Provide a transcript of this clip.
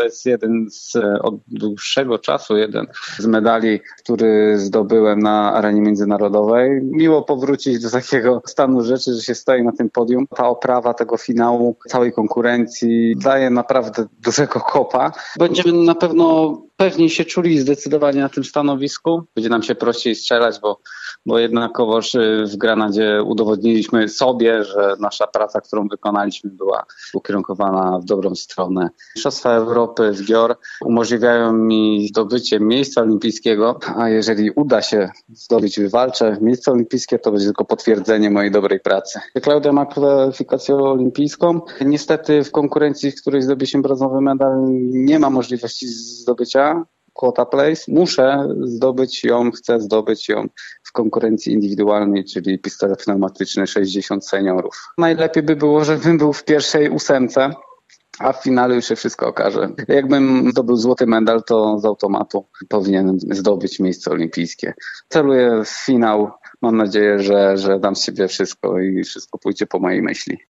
to jest jeden z, od dłuższego czasu, jeden z medali, który zdobyłem na arenie międzynarodowej. Miło powrócić do takiego stanu rzeczy, że się stoi na tym podium. Ta oprawa tego finału, całej konkurencji daje naprawdę dużego kopa. Będziemy na pewno pewniej się czuli zdecydowanie na tym stanowisku. Będzie nam się prościej strzelać, bo, bo jednakowoż y, w Granadzie udowodniliśmy sobie, że nasza praca, którą wykonaliśmy była ukierunkowana w dobrą stronę. Mistrzostwa Europy w GIOR umożliwiają mi zdobycie miejsca olimpijskiego, a jeżeli uda się zdobyć, wywalczę miejsce olimpijskie, to będzie tylko potwierdzenie mojej dobrej pracy. Klaudia ma kwalifikację olimpijską. Niestety w konkurencji, w której zdobył się brązowy medal, nie ma możliwości zdobycia quota place, muszę zdobyć ją, chcę zdobyć ją w konkurencji indywidualnej, czyli pistolet pneumatyczny 60 seniorów. Najlepiej by było, żebym był w pierwszej ósemce, a w finale już się wszystko okaże. Jakbym zdobył złoty medal, to z automatu powinien zdobyć miejsce olimpijskie. Celuję w finał. Mam nadzieję, że, że dam z siebie wszystko i wszystko pójdzie po mojej myśli.